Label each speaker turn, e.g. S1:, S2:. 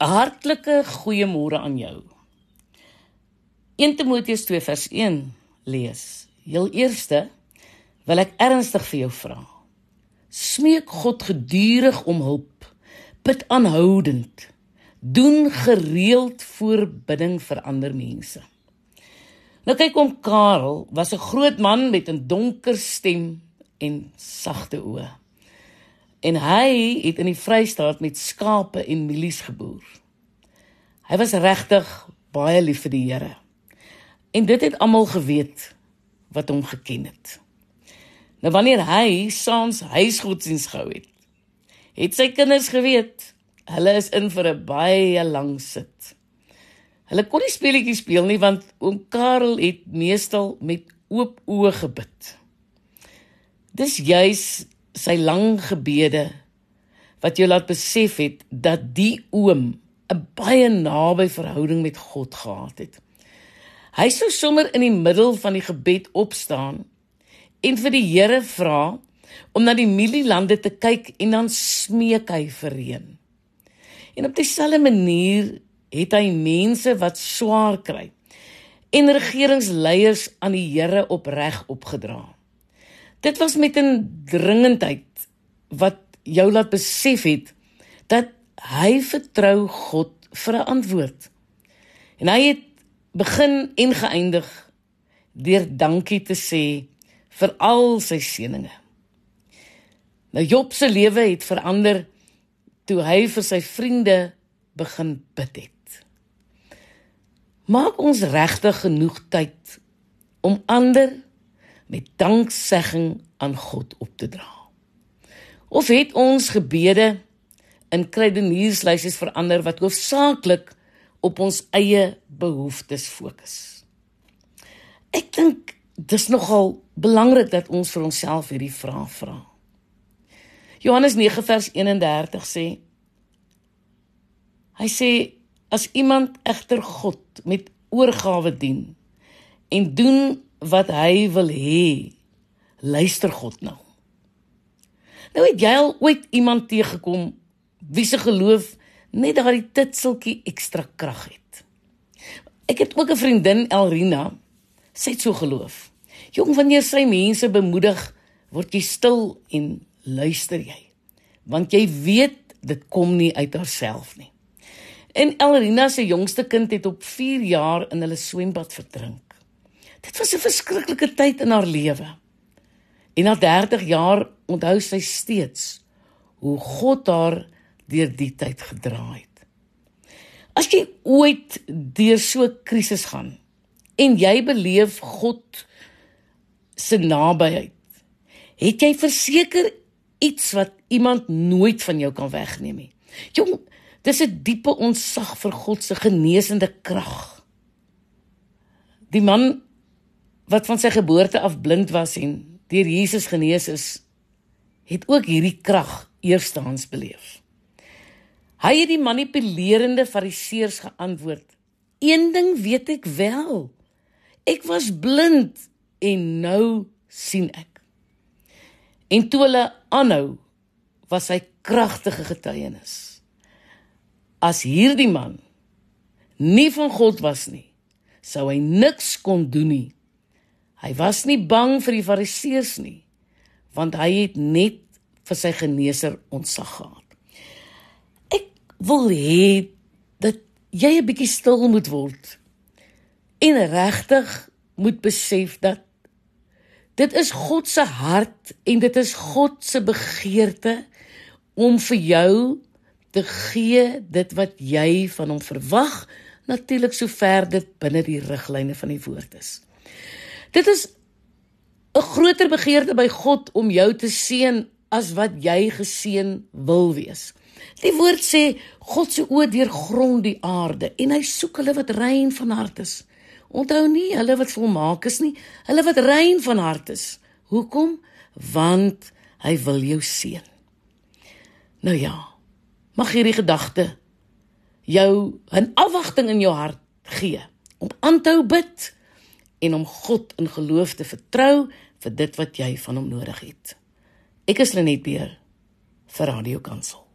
S1: Hartlike goeiemôre aan jou. 1 Timoteus 2 vers 1 lees. Heel eerste wil ek ernstig vir jou vra. Smeek God gedurig om hulp. Bid aanhoudend. Doen gereeld voorbidding vir ander mense. Nou kyk om Karel was 'n groot man met 'n donker stem en sagte oë. En hy het in die Vrystaat met skape en mielies geboer. Hy was regtig baie lief vir die Here. En dit het almal geweet wat hom geken het. Nou wanneer hy saans huisgodsdiens gehou het, het sy kinders geweet hulle is in vir 'n baie lang sit. Hulle kon nie speletjies speel nie want oom Karel het meestal met oop oë gebid. Dis juis sy lang gebede wat jou laat besef het dat die oom 'n baie naby verhouding met God gehad het. Hy sou sommer in die middel van die gebed opstaan en vir die Here vra om na die mielielande te kyk en dan smeek hy vir reën. En op dieselfde manier het hy mense wat swaar kry en regeringsleiers aan die Here opreg opgedra. Dit was met 'n dringendheid wat jou laat besef het dat hy vertrou God vir 'n antwoord. En hy het begin en geëindig deur dankie te sê vir al sy seëninge. Nou Job se lewe het verander toe hy vir sy vriende begin bid het. Maak ons regtig genoeg tyd om ander met danksegging aan God op te dra. Of het ons gebede in krydenierslysies verander wat hoofsaaklik op ons eie behoeftes fokus. Ek dink dis nogal belangrik dat ons vir onsself hierdie vraag vra. Johannes 9 vers 31 sê Hy sê as iemand egter God met oorgawe dien en doen wat hy wil hê, luister God hom. Nou het jy al ooit iemand teëgekom wie se geloof net daardie titseltjie ekstra krag het. Ek het ook 'n vriendin Elrina, sy het so geloof. Jong, wanneer sy mense bemoedig, word jy stil en luister jy. Want jy weet dit kom nie uit haarself nie. En Elrina se jongste kind het op 4 jaar in hulle swembad verdrink. Dit was 'n verskriklike tyd in haar lewe. En na 30 jaar onthou sy steeds hoe God haar deur die tyd gedra het. As jy ooit deur so 'n krisis gaan en jy beleef God se nabyheid, het jy verseker iets wat iemand nooit van jou kan wegneem nie. Jong, dis 'n diepe ontzag vir God se genesende krag. Die man wat van sy geboorte af blind was en deur Jesus genees is, het ook hierdie krag eerstehands beleef. Hy het die manipulerende fariseërs geantwoord: "Een ding weet ek wel. Ek was blind en nou sien ek." En toe hulle aanhou, was hy kragtige getuienis. As hierdie man nie van God was nie, sou hy niks kon doen nie. Hy was nie bang vir die fariseërs nie, want hy het net vir sy geneeser ontsag gehad. Wil hê dat jy 'n bietjie stil moet word en regtig moet besef dat dit is God se hart en dit is God se begeerte om vir jou te gee dit wat jy van hom verwag natuurlik sover dit binne die riglyne van die woord is dit is 'n groter begeerte by God om jou te seën as wat jy geseën wil wees Die woord sê God se oë deurgrond die aarde en hy soek hulle wat rein van hart is. Onthou nie hulle wat volmaak is nie, hulle wat rein van hart is. Hoekom? Want hy wil jou seën. Nou ja. Mag hierdie gedagte jou 'n afwagting in jou hart gee om aan te hou bid en om God in geloof te vertrou vir dit wat jy van hom nodig het. Ek is Lenet Beer vir Radio Kansel.